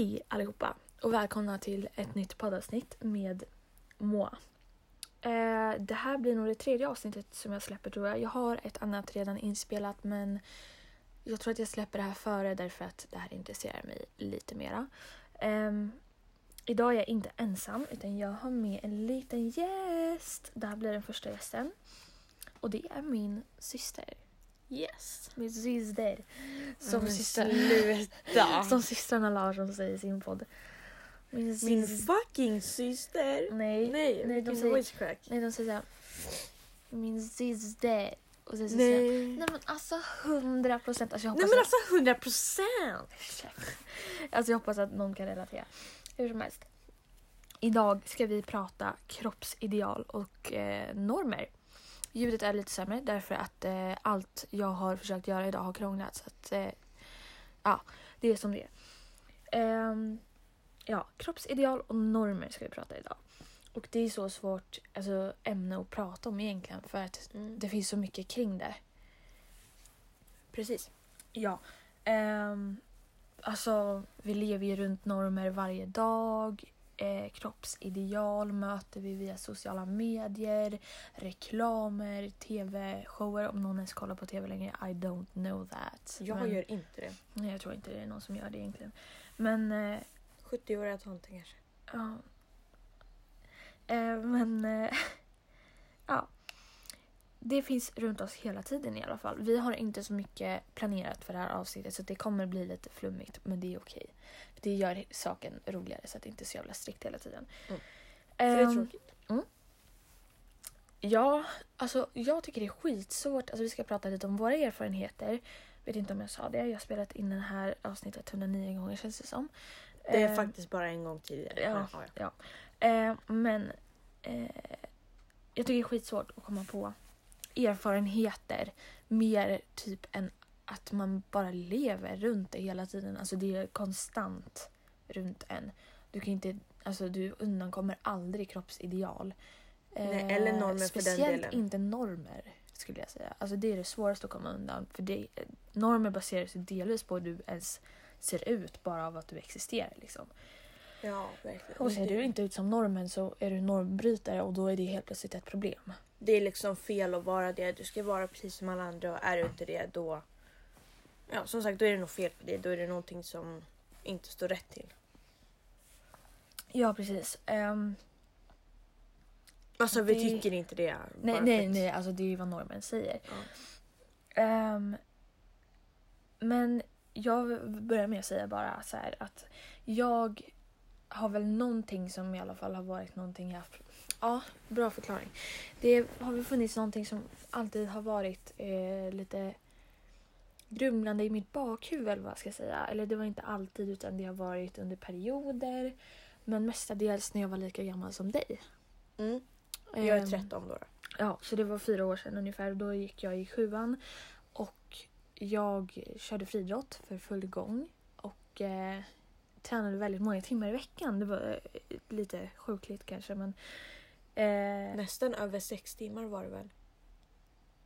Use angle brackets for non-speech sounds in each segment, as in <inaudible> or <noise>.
Hej allihopa och välkomna till ett nytt poddavsnitt med Moa. Eh, det här blir nog det tredje avsnittet som jag släpper tror jag. Jag har ett annat redan inspelat men jag tror att jag släpper det här före därför att det här intresserar mig lite mera. Eh, idag är jag inte ensam utan jag har med en liten gäst. Det här blir den första gästen. Och det är min syster. Yes. Min syster. Som, Men syster, <laughs> som systrarna Larsson säger i sin podd. Min, Min sys- fucking syster. Nej, Nej, nej, de säger- voice crack. nej, de säger såhär. Min syster. Och sen så Nej. säger jag, nej men alltså hundra procent. Alltså Nej men alltså hundra procent. <laughs> alltså jag hoppas att någon kan relatera. Hur som helst. Idag ska vi prata kroppsideal och eh, normer. Ljudet är lite sämre därför att eh, allt jag har försökt göra idag har krånglat. Så att, eh, ja, det är som det är. Ehm, ja, kroppsideal och normer ska vi prata idag. Och det är så svårt alltså, ämne att prata om egentligen för att det finns så mycket kring det. Precis. Ja. Um, alltså, vi lever ju runt normer varje dag. Eh, kroppsideal möter vi via sociala medier, reklamer, tv-shower. Om någon ens kollar på tv längre, I don't know that. Jag Men- gör inte det. Nej, jag tror inte det är någon som gör det egentligen. Men, eh, 70-åriga tomten kanske. ja. Eh, men, eh, <laughs> ja. Det finns runt oss hela tiden i alla fall. Vi har inte så mycket planerat för det här avsnittet så det kommer bli lite flummigt men det är okej. Det gör saken roligare så att det inte är så jävla strikt hela tiden. Mm. För det är Ehm, tråkigt. Ja, alltså jag tycker det är skitsvårt. Alltså vi ska prata lite om våra erfarenheter. Vet inte om jag sa det. Jag har spelat in det här avsnittet 109 gånger känns det som. Det är Ehm, faktiskt bara en gång tidigare. ja. Ja, ja. Eh, men eh, jag tycker det är skitsvårt att komma på erfarenheter mer typ än att man bara lever runt det hela tiden. Alltså det är konstant runt en. Du kan inte, alltså du undankommer aldrig kroppsideal. Eh, Nej, eller normer för den Speciellt delen. inte normer skulle jag säga. Alltså det är det svåraste att komma undan. För det, normer baserar sig delvis på hur du ens ser ut bara av att du existerar. Liksom. ja verkligen. Och ser du inte ut som normen så är du normbrytare och då är det helt plötsligt ett problem. Det är liksom fel att vara det. Du ska vara precis som alla andra och är du inte det då... Ja som sagt då är det nog fel på det. Då är det någonting som inte står rätt till. Ja, precis. Ehm, Alltså vi Det- tycker inte det. nej, nej, att- nej, alltså det är ju vad normen säger. Ja. Ehm, men jag vill börja med att säga bara så här att jag har väl någonting som i alla fall har varit någonting jag. Ja, bra förklaring. Det har väl funnits någonting som alltid har varit eh, lite grumlande i mitt bakhuvud eller vad jag ska säga. Eller det var inte alltid utan det har varit under perioder. Men mestadels när jag var lika gammal som dig. Mm. Jag är Ehm, 13 då. då. Ja, så det var fyra år sedan ungefär. Då gick jag i sjuan och jag körde friidrott för full gång och eh, tränade väldigt många timmar i veckan. Det var eh, lite sjukligt kanske men eh, Nästan över sex timmar var det väl?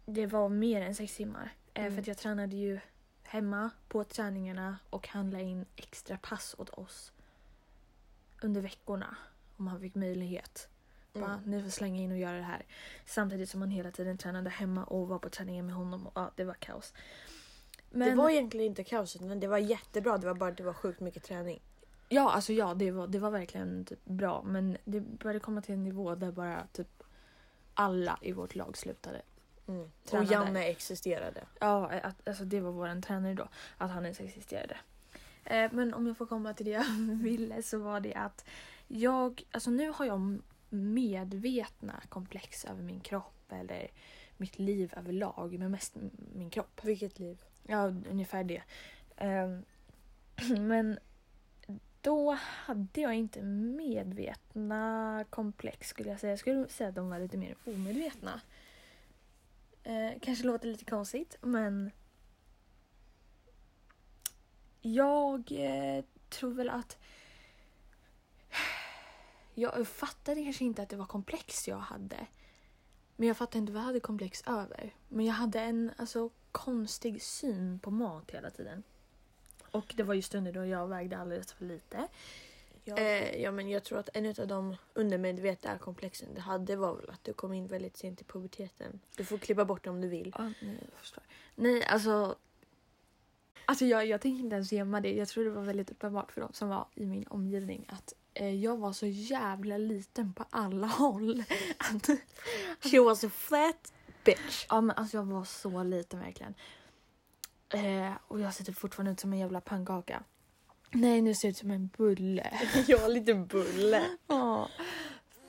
det var mer än sex timmar. Mm. För att jag tränade ju hemma på träningarna och handlade in extra pass åt oss under veckorna om man fick möjlighet. Bara, Mm. ni får slänga in och göra det här. Samtidigt som man hela tiden tränade hemma och var på träningen med honom. Och, ja, det var kaos. Men, Det var egentligen inte kaos utan det var jättebra. Det var bara att det var sjukt mycket träning. Ja, alltså ja, det var, det var verkligen typ bra. Men det började komma till en nivå där bara typ alla i vårt lag slutade. Mm. Och. Janne existerade. Ja, att, alltså det var vår tränare då. Att han ens existerade. Eh, men om jag får komma till det jag <laughs> ville så var det att jag, alltså nu har jag medvetna komplex över min kropp eller mitt liv överlag, men mest min kropp. Vilket liv. Ja, ungefär det. Ehm, <clears throat> men då hade jag inte medvetna komplex skulle jag säga. Jag skulle säga att de var lite mer omedvetna. Eh, kanske låter lite konstigt men jag eh, tror väl att jag fattade kanske inte att det var komplex jag hade. Men jag fattade inte vad jag hade komplex över. Men jag hade en alltså, konstig syn på mat hela tiden. Och det var ju stunder då jag vägde alldeles för lite. Ja. Eh, ja men jag tror att en av de undermedvetna komplexen du hade var väl att du kom in väldigt sent i puberteten. Du får klippa bort det om du vill. Ja, nej, jag förstår. Nej, alltså... Alltså jag, jag tänker inte ens gömma det. Jag tror det var väldigt uppenbart för de som var i min omgivning att eh, jag var så jävla liten på alla <laughs> håll. Att, She was a fat bitch. ja men alltså jag var så liten verkligen. Eh, och jag ser fortfarande ut som en jävla pannkaka. Nej, nu ser jag ut som en bulle. <laughs> jag var lite bulle. Åh,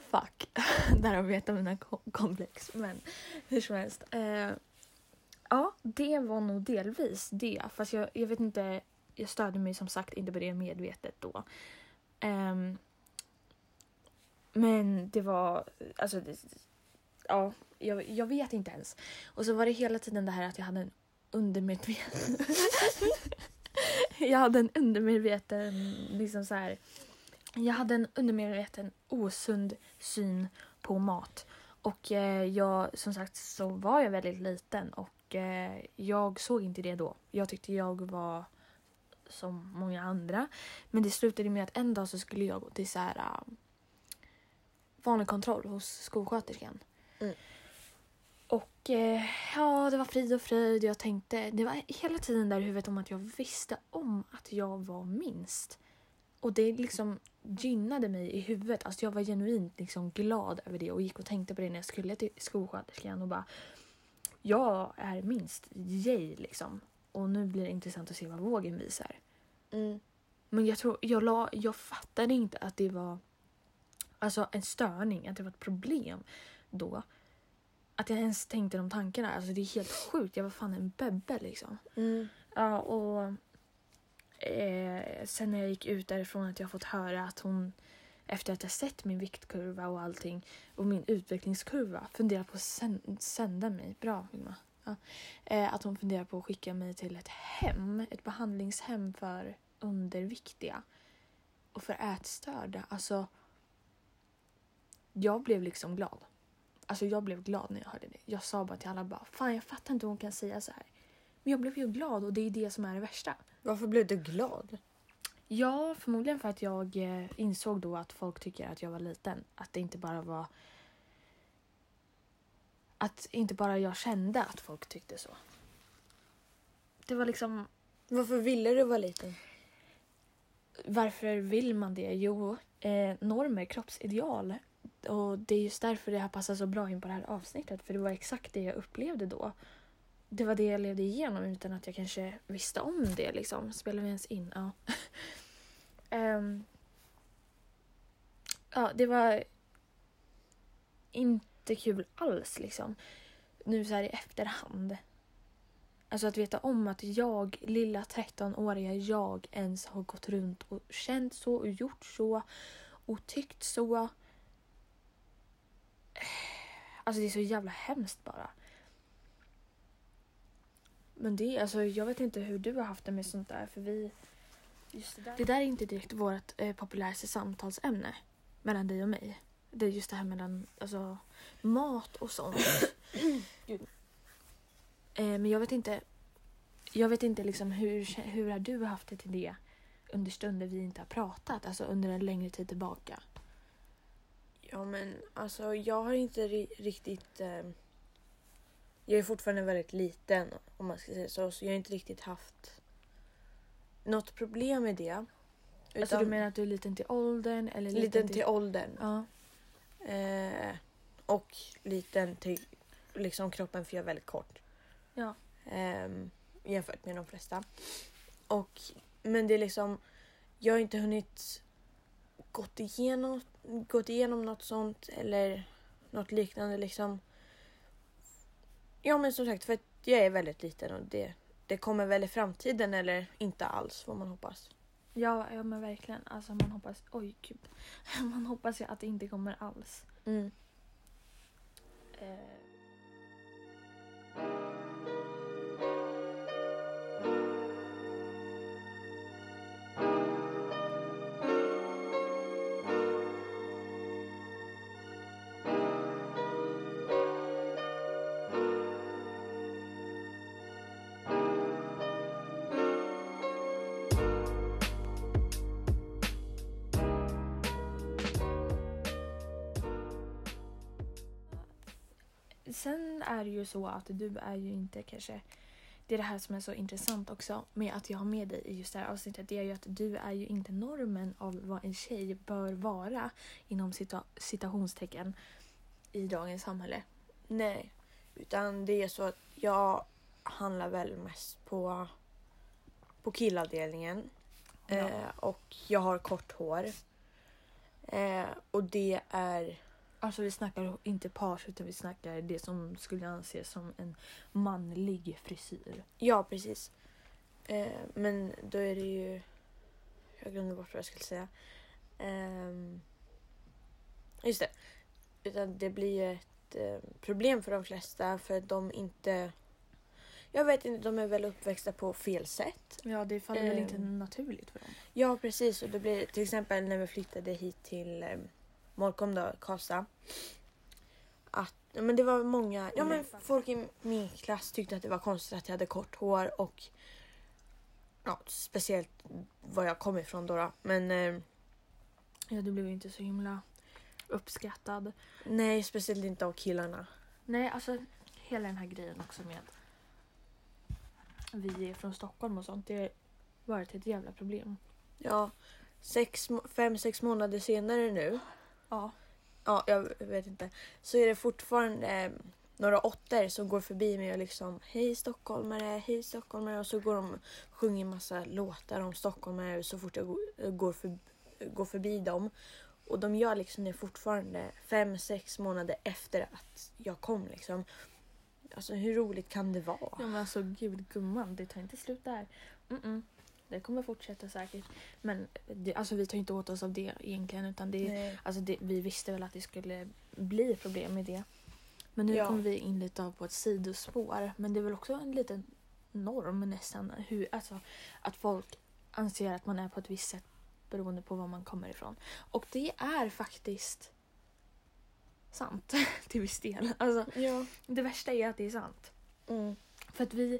fuck. <laughs> Där har vi ett av mina kom- komplex. Men hur som helst. Eh, ja, det var nog delvis det. Fast jag, jag vet inte. Jag stödde mig som sagt inte på det medvetet då. Ehm, men det var... Alltså, det, ja, jag, jag vet inte ens. Och så var det hela tiden det här att jag hade en undermedveten... <laughs> jag hade en undermedveten liksom så här jag hade en undermedveten osund syn på mat. Och eh, jag, som sagt så var jag väldigt liten och eh, jag såg inte det då. Jag tyckte jag var som många andra. Men det slutade med att en dag så skulle jag gå till så här ah, vanlig kontroll hos skolsköterskan. Mm. Och eh, ja, det var frid och fröjd. Jag tänkte, det var hela tiden där i huvudet om att jag visste om att jag var minst. Och det liksom gynnade mig i huvudet. Alltså jag var genuint liksom glad över det och gick och tänkte på det när jag skulle till skolsköterskan och bara jag är minst, yay liksom. Och nu blir det intressant att se vad vågen visar. Mm. Men jag tror, jag, la, jag fattade inte att det var alltså en störning, att det var ett problem då. Att jag ens tänkte de tankarna, alltså det är helt sjukt. Jag var fan en bebbe liksom. Mm. Ja, och eh, sen när jag gick ut därifrån att jag fått höra att hon efter att jag sett min viktkurva och allting och min utvecklingskurva funderar på att sända mig. Bra Vilma. Ja. Eh, att hon funderar på att skicka mig till ett hem, ett behandlingshem för underviktiga och för ätstörda. Alltså, jag blev liksom glad. Alltså jag blev glad när jag hörde det. Jag sa bara till alla bara, fan jag fattar inte hur hon kan säga så här. Men jag blev ju glad och det är det som är det värsta. Varför blev du glad? Ja, förmodligen för att jag eh, insåg då att folk tycker att jag var liten. Att det inte bara var... Att inte bara jag kände att folk tyckte så. Det var liksom... Varför ville du vara liten? Varför vill man det? Jo, eh, normer, kroppsideal. Och det är just därför det har passat så bra in på det här avsnittet. För det var exakt det jag upplevde då. Det var det jag levde igenom utan att jag kanske visste om det. Liksom. Spelar vi ens in? Ja. um, <laughs> ja, det var inte kul alls liksom. Nu så här i efterhand. Alltså att veta om att jag, lilla 13-åriga jag, ens har gått runt och känt så och gjort så och tyckt så. Alltså det är så jävla hemskt bara. Men det, alltså jag vet inte hur du har haft det med sånt där för vi... Det, där. det där är inte direkt vårt eh, populäraste samtalsämne mellan dig och mig. Det är just det här mellan alltså, mat och sånt. <clears throat> Eh, men jag vet inte. Jag vet inte liksom hur, hur har du haft det till det under stunder vi inte har pratat, alltså under en längre tid tillbaka. Ja men alltså jag har inte ri- riktigt... Eh, jag är fortfarande väldigt liten om man ska säga så. Så jag har inte riktigt haft något problem med det. Alltså Utan du menar att du är liten till åldern eller liten, liten till åldern. Ja. Eh, och liten till liksom kroppen för jag är väldigt kort. Ja. Ehm, jämfört med de flesta. Och, men det är liksom, jag har inte hunnit gått igenom, gått igenom något sånt eller något liknande liksom. Ja men som sagt för att jag är väldigt liten och det, det kommer väl i framtiden eller inte alls får man hoppas. Ja, ja men verkligen. Alltså man hoppas, oj gud. <laughs> Man hoppas ju att det inte kommer alls. Mm. Eh. Sen är det ju så att du är ju inte kanske... Det är det här som är så intressant också med att jag har med dig i just det här avsnittet. Det är ju att du är ju inte normen av vad en tjej bör vara inom cita citationstecken i dagens samhälle. Nej, utan det är så att jag handlar väl mest på, på killavdelningen. Ja. Eh, och jag har kort hår. Eh, och det är... Alltså vi snackar inte page utan vi snackar det som skulle anses som en manlig frisyr. Ja, precis. Eh, men då är det ju... Jag glömde bort vad jag skulle säga. Ehm, just det. Utan det blir ju ett eh, problem för de flesta för att de inte... Jag vet inte, de är väl uppväxta på fel sätt. Ja, det faller väl inte Ehm. naturligt för dem. Ja, precis. Och det blir till exempel när vi flyttade hit till eh, Molkom då, Karlstad. Att, men det var många, ja men folk i min klass tyckte att det var konstigt att jag hade kort hår och ja, speciellt var jag kom ifrån då. då. Men eh, Ja, du blev inte så himla uppskattad. nej, speciellt inte av killarna. Nej, alltså hela den här grejen också med att vi är från Stockholm och sånt. Det har varit ett jävla problem. Ja, sex, fem, sex månader senare nu, Ja. ja jag vet inte, så är det fortfarande eh, några åttor som går förbi mig och liksom hej stockholmare, hej stockholmare och så går de och sjunger massa låtar om stockholmare så fort jag går, för, går förbi dem. Och de gör liksom det fortfarande fem, sex månader efter att jag kom liksom. Alltså hur roligt kan det vara? Ja men alltså gud gumman, det tar inte slut där. Mm-mm. Det kommer fortsätta säkert. Men det, alltså, vi tar inte åt oss av det egentligen. Utan det, Nej. alltså, det, vi visste väl att det skulle bli problem med det. Men nu Ja. kommer vi in lite av på ett sidospår. Men det är väl också en liten norm nästan. Hur, alltså, att folk anser att man är på ett visst sätt beroende på var man kommer ifrån. Och det är faktiskt sant <laughs> till viss del. Alltså, Ja. det värsta är att det är sant. Mm. För att vi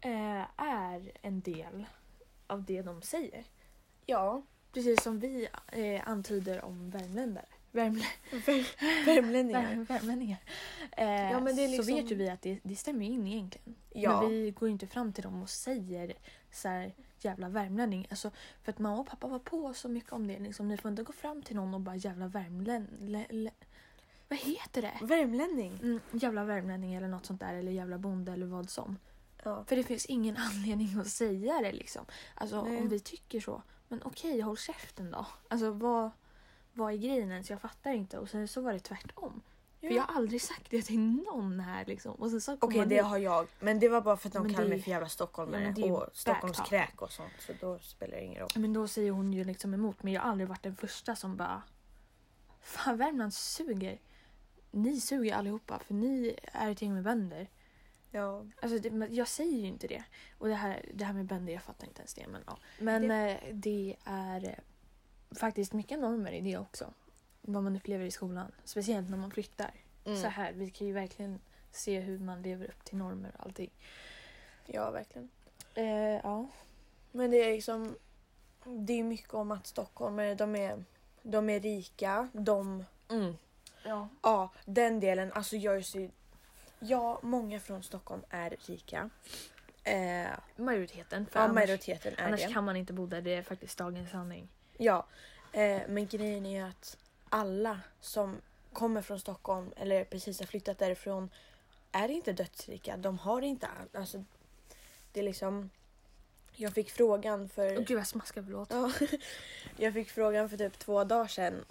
eh, är en del av det de säger. Ja. Precis som vi eh, antyder om värmländare. Värmlä <laughs> Värmlänningar. vär värmlänningar. Eh, Ja, men det är Så liksom- vet ju vi att det, det stämmer in egentligen. Ja. Men vi går ju inte fram till dem och säger så här jävla värmlänning. Alltså, för att mamma och pappa var på så mycket om det. Liksom, ni får inte gå fram till någon och bara jävla värmlänning. Vad heter det? Värmlänning. Mm, jävla värmlänning eller något sånt där. Eller jävla bonde eller vad som. Ja. För det finns ingen <laughs> anledning att säga det liksom. Alltså Nej. om vi tycker så. Men okej, håll käften då. Alltså vad, vad är grejen ens? Jag fattar inte. Och sen så var det tvärtom. För jag har aldrig sagt det till någon här liksom. Och sen så Okej, det hit. har jag. Men det var bara för att de det- mig för jävla stockholmare Ja, och Stockholms backtalk. kräk och sånt. Så då spelar det ingen roll. Men då säger hon ju liksom emot. Men jag har aldrig varit den första som bara... Fan, Värmland suger. Ni suger allihopa för ni är ett gäng med bönder. Ja. Alltså det, jag säger ju inte det. Och det här, det här med bönder, jag fattar inte ens det. Men, ja. men det... det är eh, faktiskt mycket normer i det också. Vad man upplever i skolan. Speciellt när man flyttar. Mm. Så här, vi kan ju verkligen se hur man lever upp till normer och allting. Ja, verkligen. Eh, ja. Men det är liksom... Det är mycket om att stockholmare, de är, de är rika. De... ja. Ja, den delen. Alltså jag är så... Ja, många från Stockholm är rika. Eh, Majoriteten. För ja, annars, majoriteten är annars det. kan man inte bo där. Det är faktiskt dagens sanning. Ja, eh, men grejen är att alla som kommer från Stockholm eller precis har flyttat därifrån är inte dödsrika. De har inte allt. Alltså, det är liksom... Jag fick frågan för... Åh gud jag smaskar, förlåt. Ja, <laughs> jag fick frågan för typ två dagar sedan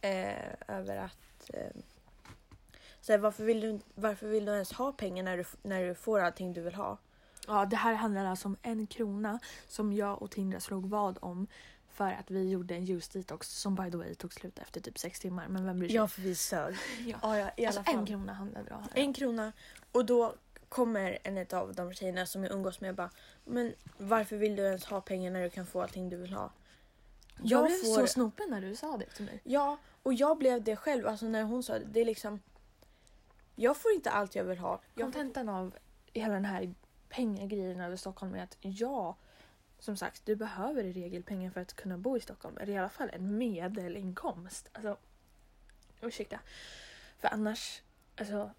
eh, över att... Eh, så här, varför, vill du, varför vill du ens ha pengar när du, när du får allting du vill ha? Ja, det här handlar alltså om en krona som jag och Tindra slog vad om för att vi gjorde en juice detox som by the way tog slut efter typ sex timmar. Men vem bryr sig? Ja, för vi sög. <laughs> Ja. Ja, ja, i Alltså alla fall. en krona handlade det om. En krona. Och då kommer en av de tjejerna som jag umgås med och bara Men varför vill du ens ha pengar när du kan få allting du vill ha? Jag Jag blev får- så snopen när du sa det till mig. Ja, och jag blev det själv. Alltså när hon sa det. Det är liksom... Jag får inte allt jag vill ha. Jag, Kontentan av hela den här pengagrejen över Stockholm är att ja, som sagt, du behöver i regel pengar för att kunna bo i Stockholm. Eller i alla fall en medelinkomst. Alltså, ursäkta. För annars, alltså,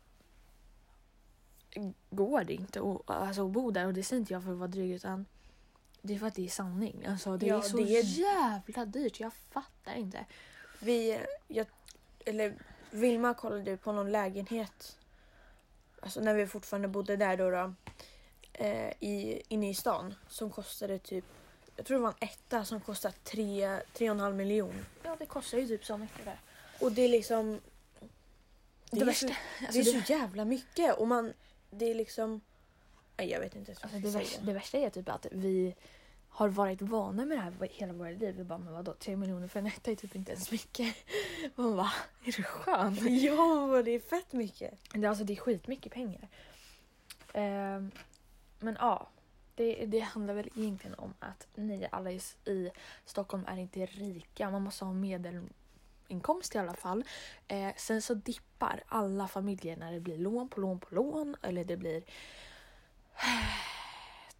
går det inte att, alltså, bo där och det säger inte jag för att vara dryg utan det är för att det är sanning. Alltså, det Ja, är så det är- jävla dyrt, jag fattar inte. Vi, jag, eller Vilma kollade på någon lägenhet. Alltså när vi fortfarande bodde där då. då eh, i, inne i stan. Som kostade typ, jag tror det var en etta som kostade 3,5 miljon. Ja det kostar ju typ så mycket där. Och det är liksom... Det, är värsta, så, alltså, det är det, så jävla mycket och man... Det är liksom... Nej, jag vet inte alltså, det, värsta, det värsta är typ att vi har varit vana med det här hela våra liv. Vi bara, men vadå, tre miljoner för en etta är typ inte ens mycket. <laughs> Man bara, är du skön? <laughs> Ja, det är fett mycket. Det, alltså, det är skitmycket pengar. Ehm, men ja, det, det handlar väl egentligen om att ni alla i Stockholm är inte rika. Man måste ha medelinkomst i alla fall. Eh, sen så dippar alla familjer när det blir lån på lån på lån eller det blir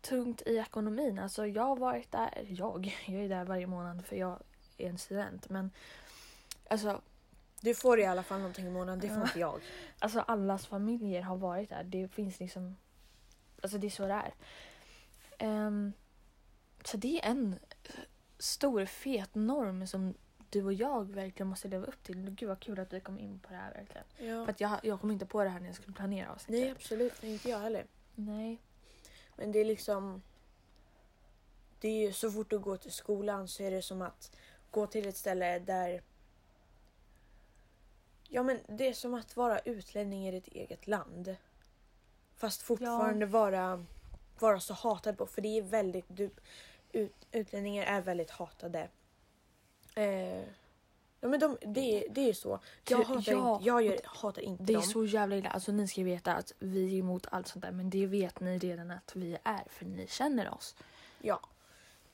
tungt i ekonomin. Alltså jag har varit där, jag, <laughs> jag är där varje månad för jag är en student men alltså Du får i alla fall någonting i månaden, det får inte jag. Alltså allas familjer har varit där. Det finns liksom... Alltså det är så det är. Ehm, så det är en stor fet norm som du och jag verkligen måste leva upp till. Gud vad kul att vi kom in på det här verkligen. Ja. För att jag, jag kom inte på det här när jag skulle planera avsnittet. Nej, absolut inte jag heller. Nej. Men det är liksom... Det är ju så fort du går till skolan så är det som att gå till ett ställe där... Ja men det är som att vara utlänning i ditt eget land. Fast fortfarande vara, vara så hatad på. För det är väldigt... Du, ut, utlänningar är väldigt hatade. Eh, ja men de, det, är- det är ju så. Jag Du- hatar, ja. inte, jag gör, hatar inte Det är dem. så jävla illa. Alltså ni ska veta att vi är emot allt sånt där. Men det vet ni redan att vi är. För ni känner oss. Ja.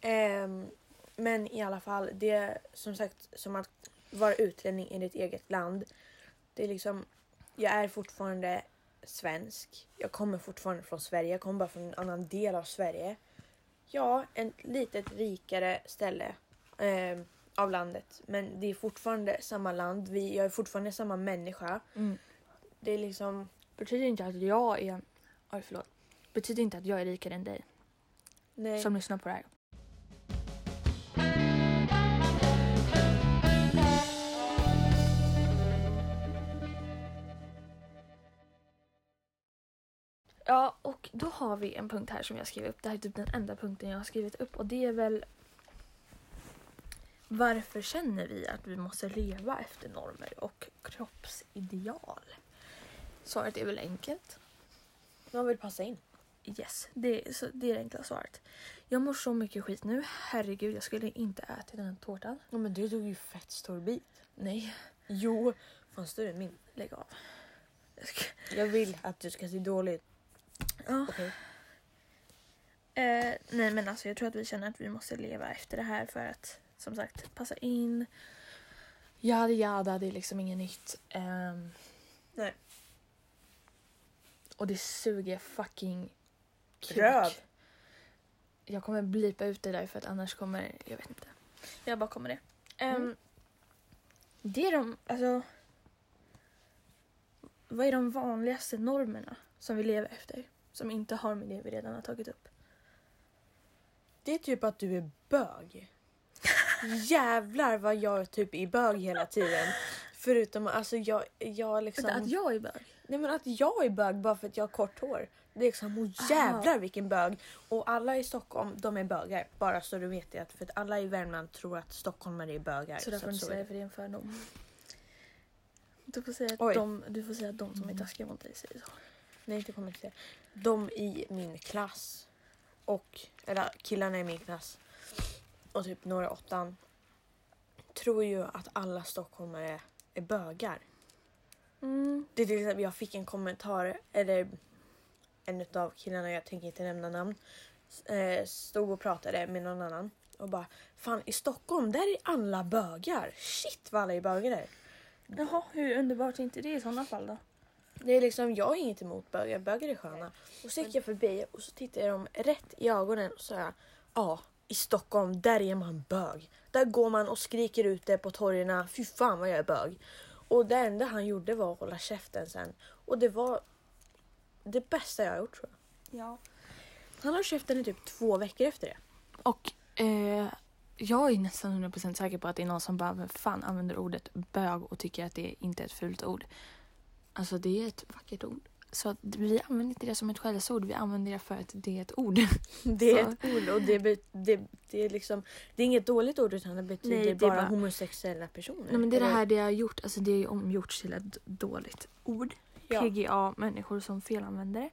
Ehm, men i alla fall, det är som sagt som att vara utlänning i ditt eget land. Det är liksom, jag är fortfarande svensk. Jag kommer fortfarande från Sverige. Jag kommer bara från en annan del av Sverige. Ja, ett litet rikare ställe ehm, av landet. Men det är fortfarande samma land. Vi, jag är fortfarande samma människa. Det är liksom... Betyder inte att jag är... Oj, förlåt. Betyder inte att jag är rikare än dig Nej. som lyssnar på det här. Ja, och då har vi en punkt här som jag skrev upp. Det här är typ den enda punkten jag har skrivit upp och det är väl varför känner vi att vi måste leva efter normer och kroppsideal? Svaret är väl enkelt. Man vill passa in. Yes, det är, så, det är det enkla svaret. Jag mår så mycket skit nu. Herregud, jag skulle inte äta den här tårtan. Ja, men du tog ju fett stor bit. Nej, Jo, fan större än min. lägg av. Jag vill att du ska se dålig ut. Ja. Okej. Eh, nej, men alltså jag tror att vi känner att vi måste leva efter det här för att som sagt passa in. Jada jada, det är liksom inget nytt. Ehm, Nej. Och det suger fucking kuk. Röv. Jag kommer blipa ut det där för att annars kommer, jag vet inte. Jag bara kommer det. Ehm, Mm. Det är de, alltså. Vad är de vanligaste normerna som vi lever efter? Som inte har med det vi redan har tagit upp. Det är typ att du är bög. Jävlar vad jag typ är bög hela tiden. Förutom alltså jag, jag liksom... Vänta, att jag är bög? Nej men att jag är bög bara för att jag har kort hår. Det är liksom, oh, jävlar vilken bög. Och alla i Stockholm, de är bögar. Bara så du vet det. För att alla i Värmland tror att stockholmare är bögar. Så där får du inte säga det. för det är en fördom. Du får säga att, Oj. de, du får säga att de som är taskiga mot dig säger så. Nej, det kommer inte säga. De i min klass och, eller killarna i min klass och typ några åttan tror ju att alla stockholmare är bögar. Mm. Det är till exempel, jag fick en kommentar, eller en av killarna, jag tänker inte nämna namn, eh, stod och pratade med någon annan och bara Fan i Stockholm där är alla bögar. Shit vad alla är bögar där. Jaha, hur underbart är inte det i sådana fall då? Det är liksom, jag har inget emot bögar, bögar är sköna. Och så gick jag förbi och så tittade jag dem rätt i ögonen och sa ja, i Stockholm där är man bög. Där går man och skriker ut det på torgen, fy fan vad jag är bög. Och det enda han gjorde var att hålla käften sen. Och det var det bästa jag har gjort tror jag. Ja. Han har köpt den i typ två veckor efter det. Och eh, jag är nästan 100% säker på att det är någon som bara "Men fan använder ordet bög och tycker att det inte är ett fult ord. Alltså det är ett vackert ord. Så vi använder inte det som ett skällsord, vi använder det för att det är ett ord. <laughs> Det är ett ord och det, be, det, det, är liksom, det är inget dåligt ord utan det betyder Nej, det är bara, bara- homosexuella personer. Nej men det är det här det har gjort, alltså det är omgjorts till ett dåligt ord. Ja. PGA, människor som felanvänder det.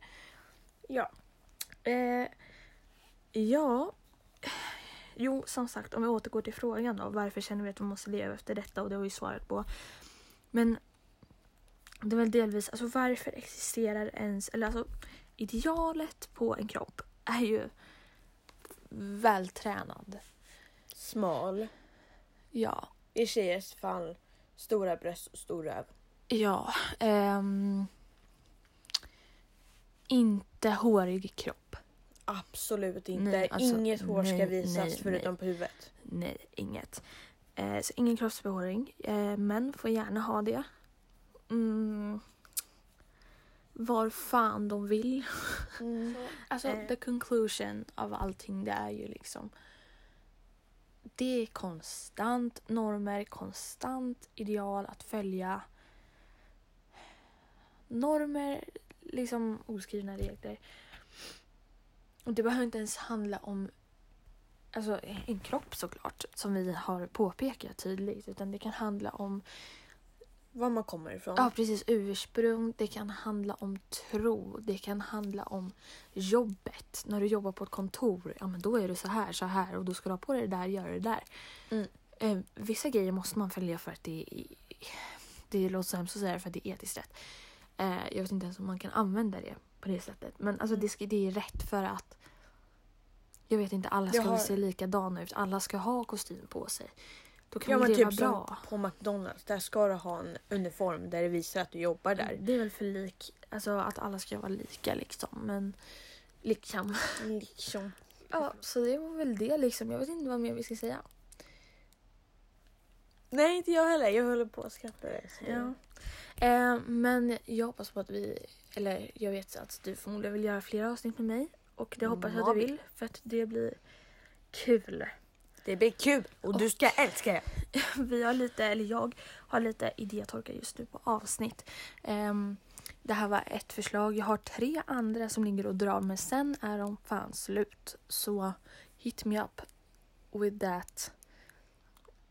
ja. Eh, ja. Jo, som sagt, om vi återgår till frågan då. Varför känner vi att vi måste leva efter detta? Och det har vi svarat på. Men det är väl delvis, alltså varför existerar ens, eller alltså idealet på en kropp är ju vältränad. Smal. Ja. I tjejers fall stora bröst och stor röv. Ja. ehm, inte hårig kropp. Absolut inte. Nej, alltså, Inget hår ska nej, visas nej, förutom på huvudet. Nej, inget. Eh, så ingen kroppsbehåring. Eh, män får gärna ha det. Mm. Var fan de vill. Alltså Eh. the conclusion av allting det är ju liksom det är konstant normer, konstant ideal att följa. Normer, liksom oskrivna regler. Och det behöver inte ens handla om alltså, en kropp såklart, som vi har påpekat tydligt. Utan det kan handla om Var man kommer ifrån. Ja, precis. Ursprung. Det kan handla om tro. Det kan handla om jobbet. När du jobbar på ett kontor, ja men då är du så här, så här och då ska du ha på dig det där, göra det där. Mm. Eh, vissa grejer måste man följa för att det är, det låter så hemskt att säga för att det är etiskt rätt. Eh, jag vet inte ens om man kan använda det på det sättet. Men alltså Mm. det, ska, det är rätt för att jag vet inte, alla ska har- se likadana ut. Alla ska ha kostym på sig. Då kan Ja men det typ vara som bra. på McDonalds. Där ska du ha en uniform där det visar att du jobbar där. Det är väl för lik, alltså att alla ska vara lika liksom. Men liksom. Liksom. Ja, så det var väl det liksom. Jag vet inte vad mer vi ska säga. Nej inte jag heller. Jag håller på att skratta. Ja. Eh, men jag hoppas på att vi, eller jag vet att du förmodligen vill göra fler avsnitt med mig. Och det hoppas jag att du Mavi. vill för att det blir kul. Det blir kul och du ska älska det. <laughs> Vi har lite, eller jag har lite idétorka just nu på avsnitt. Ehm, det här var ett förslag. Jag har tre andra som ligger och drar men sen är de fan slut. Så hit me up with that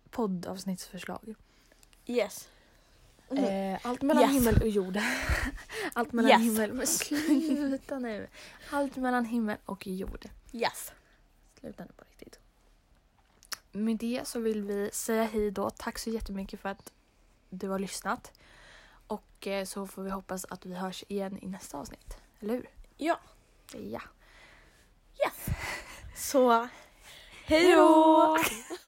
poddavsnittsförslag. Yes. Eh, allt mellan Yes. himmel och jord. <laughs> allt mellan Yes. himmel... Men sluta nu. <laughs> Allt mellan himmel och jord. Yes. Sluta nu på riktigt. Med det så vill vi säga hej då. Tack så jättemycket för att du har lyssnat. Och eh, så får vi hoppas att vi hörs igen i nästa avsnitt. Eller hur? Ja. Ja. Så hej då!